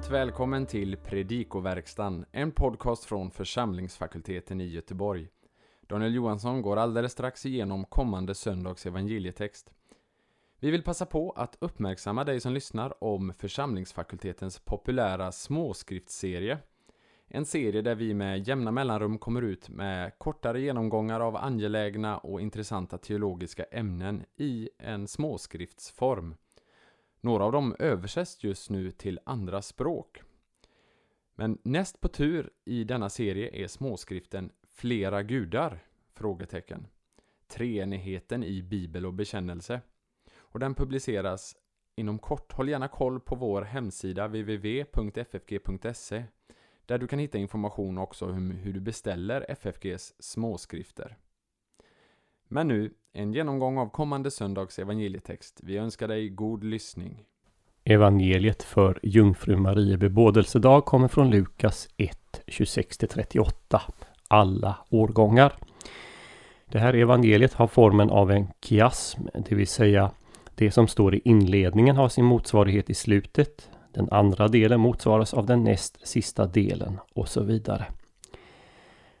Varmt välkommen till Predikoverkstan, en podcast från församlingsfakulteten i Göteborg. Daniel Johansson går alldeles strax igenom kommande söndags evangelietext. Vi vill passa på att uppmärksamma dig som lyssnar om församlingsfakultetens populära småskriftsserie. En serie där vi med jämna mellanrum kommer ut med kortare genomgångar av angelägna och intressanta teologiska ämnen i en småskriftsform. Några av dem översätts just nu till andra språk. Men näst på tur i denna serie är småskriften Flera gudar? Frågetecken. Treenigheten i bibel och bekännelse. Och den publiceras inom kort. Håll gärna koll på vår hemsida www.ffg.se där du kan hitta information också om hur du beställer FFGs småskrifter. Men nu, en genomgång av kommande söndags evangelietext. Vi önskar dig god lyssning. Evangeliet för jungfru Marie bebådelsedag kommer från Lukas 1, 26-38. Alla årgångar. Det här evangeliet har formen av en kiasm, det vill säga det som står i inledningen har sin motsvarighet i slutet. Den andra delen motsvaras av den näst sista delen och så vidare.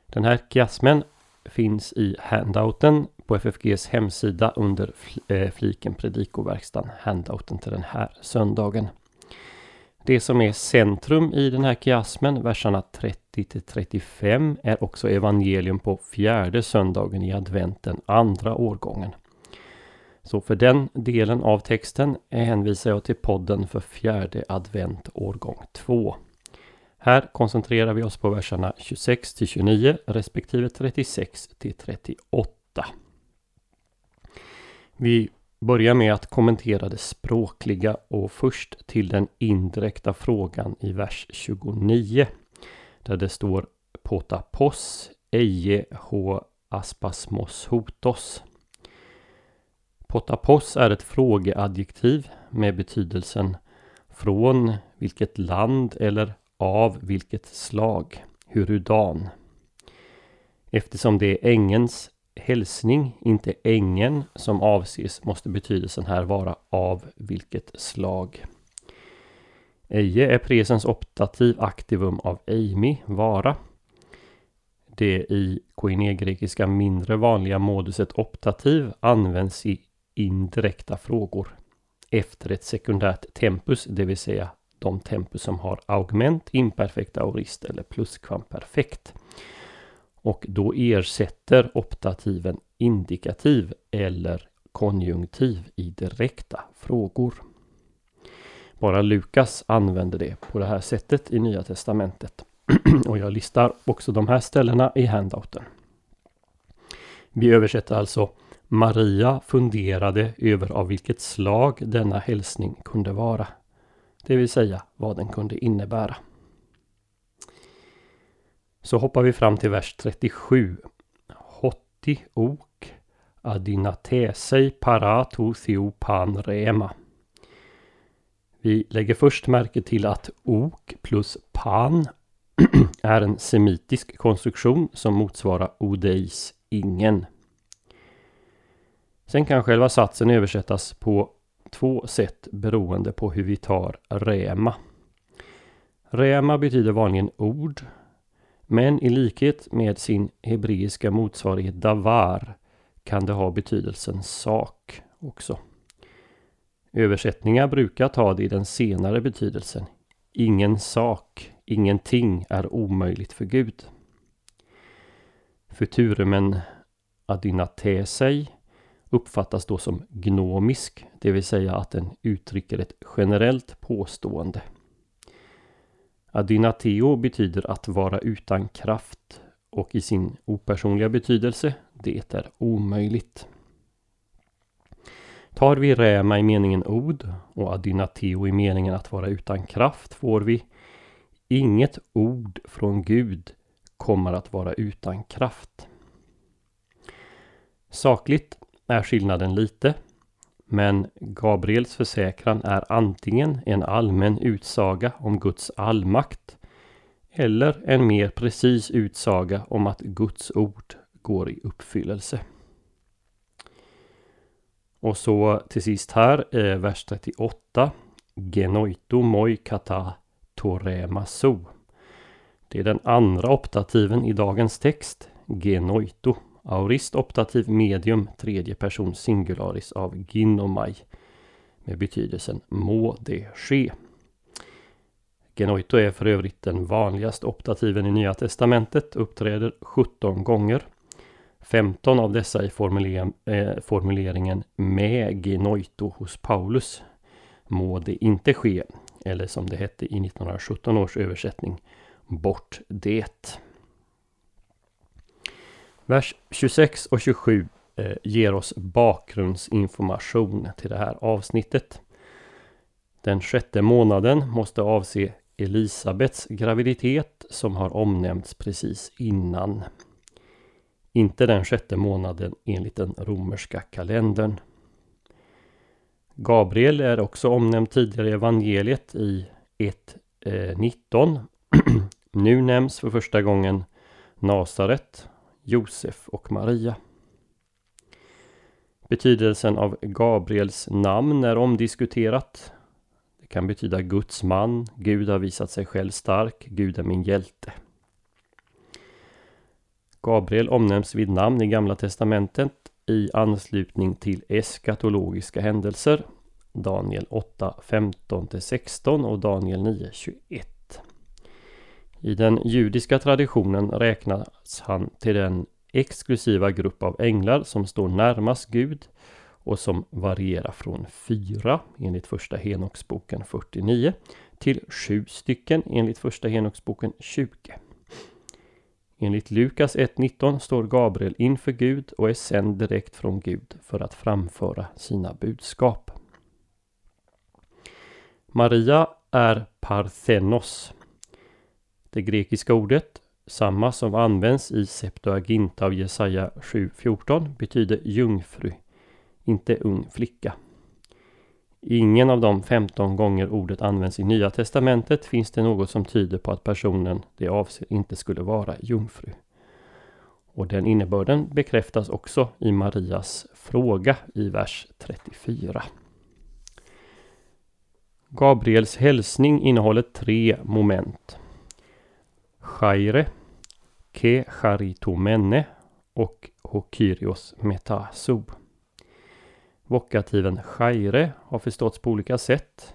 Den här kiasmen finns i handouten på FFGs hemsida under eh, fliken Predikoverkstan, handouten till den här söndagen. Det som är centrum i den här kiasmen, verserna 30 till 35, är också evangelium på fjärde söndagen i adventen, andra årgången. Så för den delen av texten hänvisar jag till podden för fjärde advent årgång 2. Här koncentrerar vi oss på verserna 26 till 29 respektive 36 till 38. Vi börjar med att kommentera det språkliga och först till den indirekta frågan i vers 29. Där det står potapos eje h aspasmos hotos. Potapos är ett frågeadjektiv med betydelsen från vilket land eller av vilket slag, hurudan. Eftersom det är ängens hälsning, inte ängen som avses, måste betydelsen här vara av vilket slag. Eje är presens optativ aktivum av eimi, vara. Det i koinegrekiska mindre vanliga moduset optativ används i indirekta frågor efter ett sekundärt tempus, det vill säga de tempus som har augment, imperfekt, aorist eller pluskvamperfekt. Och då ersätter optativen indikativ eller konjunktiv i direkta frågor. Bara Lukas använder det på det här sättet i Nya Testamentet. Och jag listar också de här ställena i handouten. Vi översätter alltså Maria funderade över av vilket slag denna hälsning kunde vara. Det vill säga vad den kunde innebära. Så hoppar vi fram till vers 37. Hotti ok adinatesei parato theopan rema. Vi lägger först märke till att ok plus pan är en semitisk konstruktion som motsvarar odeis ingen. Sen kan själva satsen översättas på två sätt beroende på hur vi tar rema. Rema betyder vanligen ord men i likhet med sin hebreiska motsvarighet davar kan det ha betydelsen sak också. Översättningar brukar ta det i den senare betydelsen. Ingen sak, ingenting är omöjligt för Gud. Futurumen adynatesei uppfattas då som gnomisk, det vill säga att den uttrycker ett generellt påstående. Adynateo betyder att vara utan kraft och i sin opersonliga betydelse, det är omöjligt. Tar vi räma i meningen ord och adynateo i meningen att vara utan kraft får vi Inget ord från Gud kommer att vara utan kraft. Sakligt är skillnaden lite men Gabriels försäkran är antingen en allmän utsaga om Guds allmakt eller en mer precis utsaga om att Guds ord går i uppfyllelse. Och så till sist här, eh, vers 38. Genoito moi kata toremaso. Det är den andra optativen i dagens text, genoito. Aorist optativ medium tredje person singularis av ginomai med betydelsen må det ske. Genoito är för övrigt den vanligaste optativen i Nya Testamentet, uppträder 17 gånger. 15 av dessa i formulering, eh, formuleringen med genoito hos Paulus. Må det inte ske, eller som det hette i 1917 års översättning, bort det. Vers 26 och 27 eh, ger oss bakgrundsinformation till det här avsnittet. Den sjätte månaden måste avse Elisabets graviditet som har omnämnts precis innan. Inte den sjätte månaden enligt den romerska kalendern. Gabriel är också omnämnd tidigare i evangeliet i 1.19. Eh, nu nämns för första gången Nasaret, Josef och Maria. Betydelsen av Gabriels namn är omdiskuterat. Det kan betyda Guds man, Gud har visat sig själv stark, Gud är min hjälte. Gabriel omnämns vid namn i Gamla Testamentet i anslutning till eskatologiska händelser. Daniel 8, 15-16 och Daniel 9, 21. I den judiska traditionen räknas han till den exklusiva grupp av änglar som står närmast Gud och som varierar från fyra enligt första Henoksboken 49 till sju stycken enligt första Henoksboken 20. Enligt Lukas 1.19 står Gabriel inför Gud och är sänd direkt från Gud för att framföra sina budskap. Maria är parthenos. Det grekiska ordet, samma som används i Septuaginta av Jesaja 7.14, betyder jungfru, inte ung flicka. Ingen av de 15 gånger ordet används i Nya Testamentet finns det något som tyder på att personen det avser inte skulle vara jungfru. Och den innebörden bekräftas också i Marias fråga i vers 34. Gabriels hälsning innehåller tre moment. Chaire, Ke charitomene och Hokyrios metaso. Vokativen chaire har förståtts på olika sätt.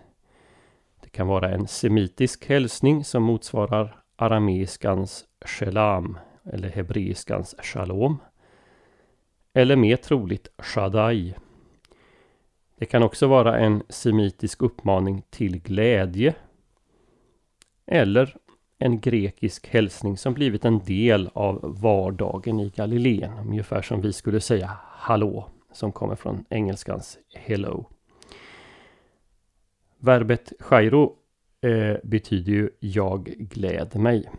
Det kan vara en semitisk hälsning som motsvarar arameiskans shelam eller hebreiskans shalom. Eller mer troligt Shaddai. Det kan också vara en semitisk uppmaning till glädje. Eller en grekisk hälsning som blivit en del av vardagen i Galileen. Ungefär som vi skulle säga hallå som kommer från engelskans hello. Verbet chairo eh, betyder ju jag gläd mig.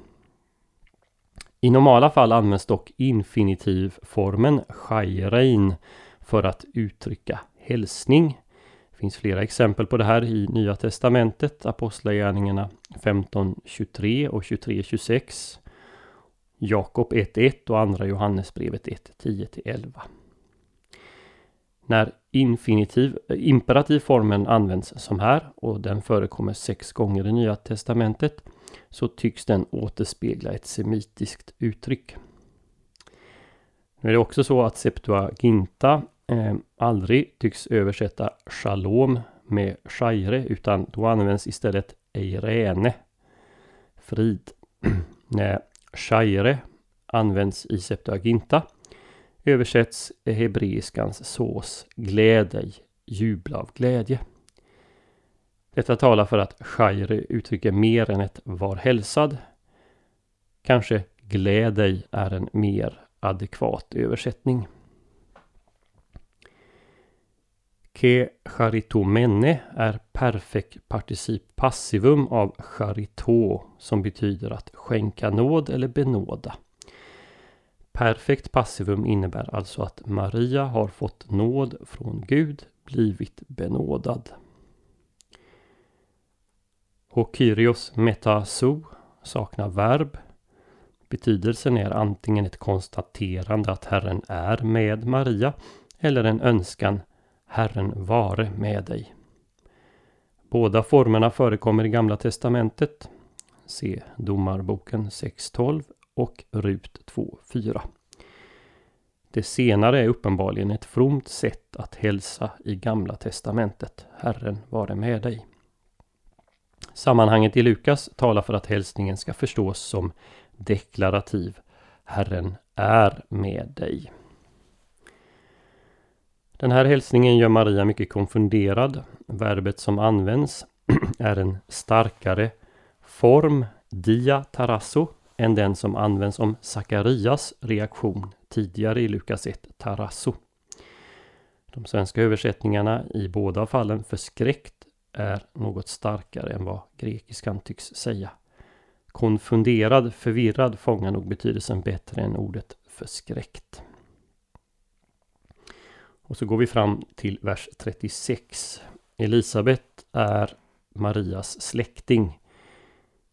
I normala fall används dock infinitivformen chairein för att uttrycka hälsning. Det finns flera exempel på det här i Nya Testamentet, Apostlagärningarna 15.23 och 23.26, Jakob 1.1 och Andra Johannesbrevet 1.10-11. När infinitiv, eh, imperativformen används som här och den förekommer sex gånger i Nya Testamentet så tycks den återspegla ett semitiskt uttryck. Nu är det också så att Septuaginta eh, aldrig tycks översätta shalom med shaire utan då används istället eirene, frid. När shaire används i Septuaginta översätts hebreiskans sås gläd dig, jubla av glädje. Detta talar för att shaire uttrycker mer än ett var hälsad. Kanske gläd dig är en mer adekvat översättning. Ke charitomene är perfekt particip passivum av charito som betyder att skänka nåd eller benåda. Perfekt passivum innebär alltså att Maria har fått nåd från Gud, blivit benådad. Och Kyrios saknar verb. Betydelsen är antingen ett konstaterande att Herren är med Maria eller en önskan Herren vare med dig. Båda formerna förekommer i Gamla Testamentet. Se Domarboken 6.12 och Rut 2.4. Det senare är uppenbarligen ett fromt sätt att hälsa i Gamla Testamentet. Herren vare med dig. Sammanhanget i Lukas talar för att hälsningen ska förstås som deklarativ. Herren är med dig. Den här hälsningen gör Maria mycket konfunderad. Verbet som används är en starkare form, dia tarasso, än den som används om Sakarias reaktion tidigare i Lukas 1, tarasso. De svenska översättningarna i båda fallen förskräckt är något starkare än vad grekiskan tycks säga. Konfunderad, förvirrad fångar nog betydelsen bättre än ordet förskräckt. Och så går vi fram till vers 36. Elisabet är Marias släkting.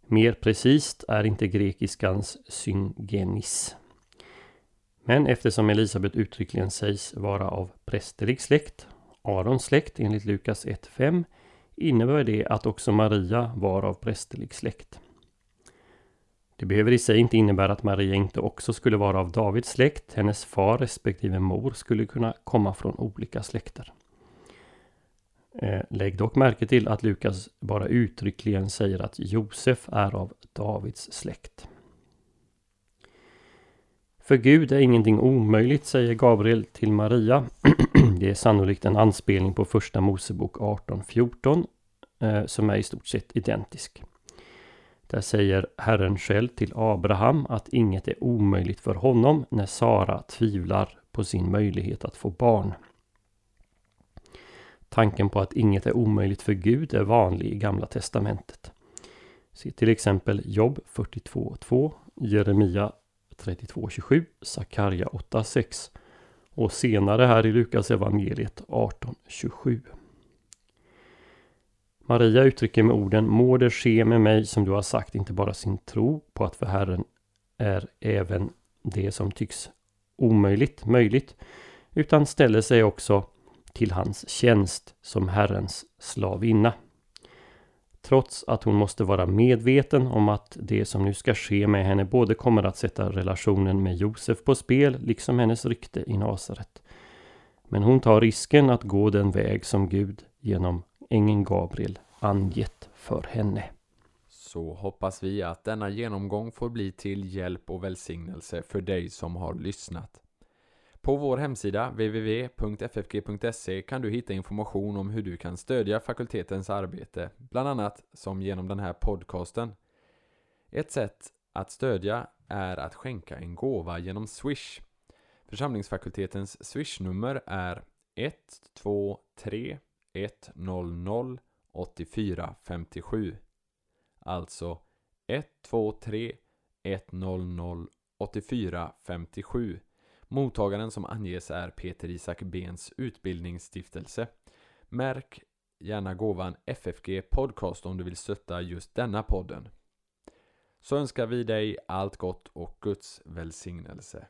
Mer precis är inte grekiskans syngenis. Men eftersom Elisabet uttryckligen sägs vara av prästerlig släkt, Arons släkt enligt Lukas 1.5, innebär det att också Maria var av prästerlig släkt. Det behöver i sig inte innebära att Maria inte också skulle vara av Davids släkt. Hennes far respektive mor skulle kunna komma från olika släkter. Eh, lägg dock märke till att Lukas bara uttryckligen säger att Josef är av Davids släkt. För Gud är ingenting omöjligt, säger Gabriel till Maria. Det är sannolikt en anspelning på första Mosebok 18.14 eh, som är i stort sett identisk. Där säger Herren själv till Abraham att inget är omöjligt för honom när Sara tvivlar på sin möjlighet att få barn. Tanken på att inget är omöjligt för Gud är vanlig i Gamla Testamentet. Se till exempel Job 42.2, Jeremia 32.27, Sakarja 8.6 och senare här i Lukas evangeliet 18.27. Maria uttrycker med orden Må det ske med mig som du har sagt inte bara sin tro på att för Herren är även det som tycks omöjligt möjligt utan ställer sig också till hans tjänst som Herrens slavinna. Trots att hon måste vara medveten om att det som nu ska ske med henne både kommer att sätta relationen med Josef på spel liksom hennes rykte i Nasaret. Men hon tar risken att gå den väg som Gud genom ängeln Gabriel angett för henne. Så hoppas vi att denna genomgång får bli till hjälp och välsignelse för dig som har lyssnat. På vår hemsida www.ffg.se kan du hitta information om hur du kan stödja fakultetens arbete, bland annat som genom den här podcasten. Ett sätt att stödja är att skänka en gåva genom Swish. Församlingsfakultetens Swish-nummer är 123 100 8457. Alltså 123 100 8457. Mottagaren som anges är Peter Isak Bens utbildningsstiftelse. Märk gärna gåvan FFG Podcast om du vill stötta just denna podden. Så önskar vi dig allt gott och Guds välsignelse.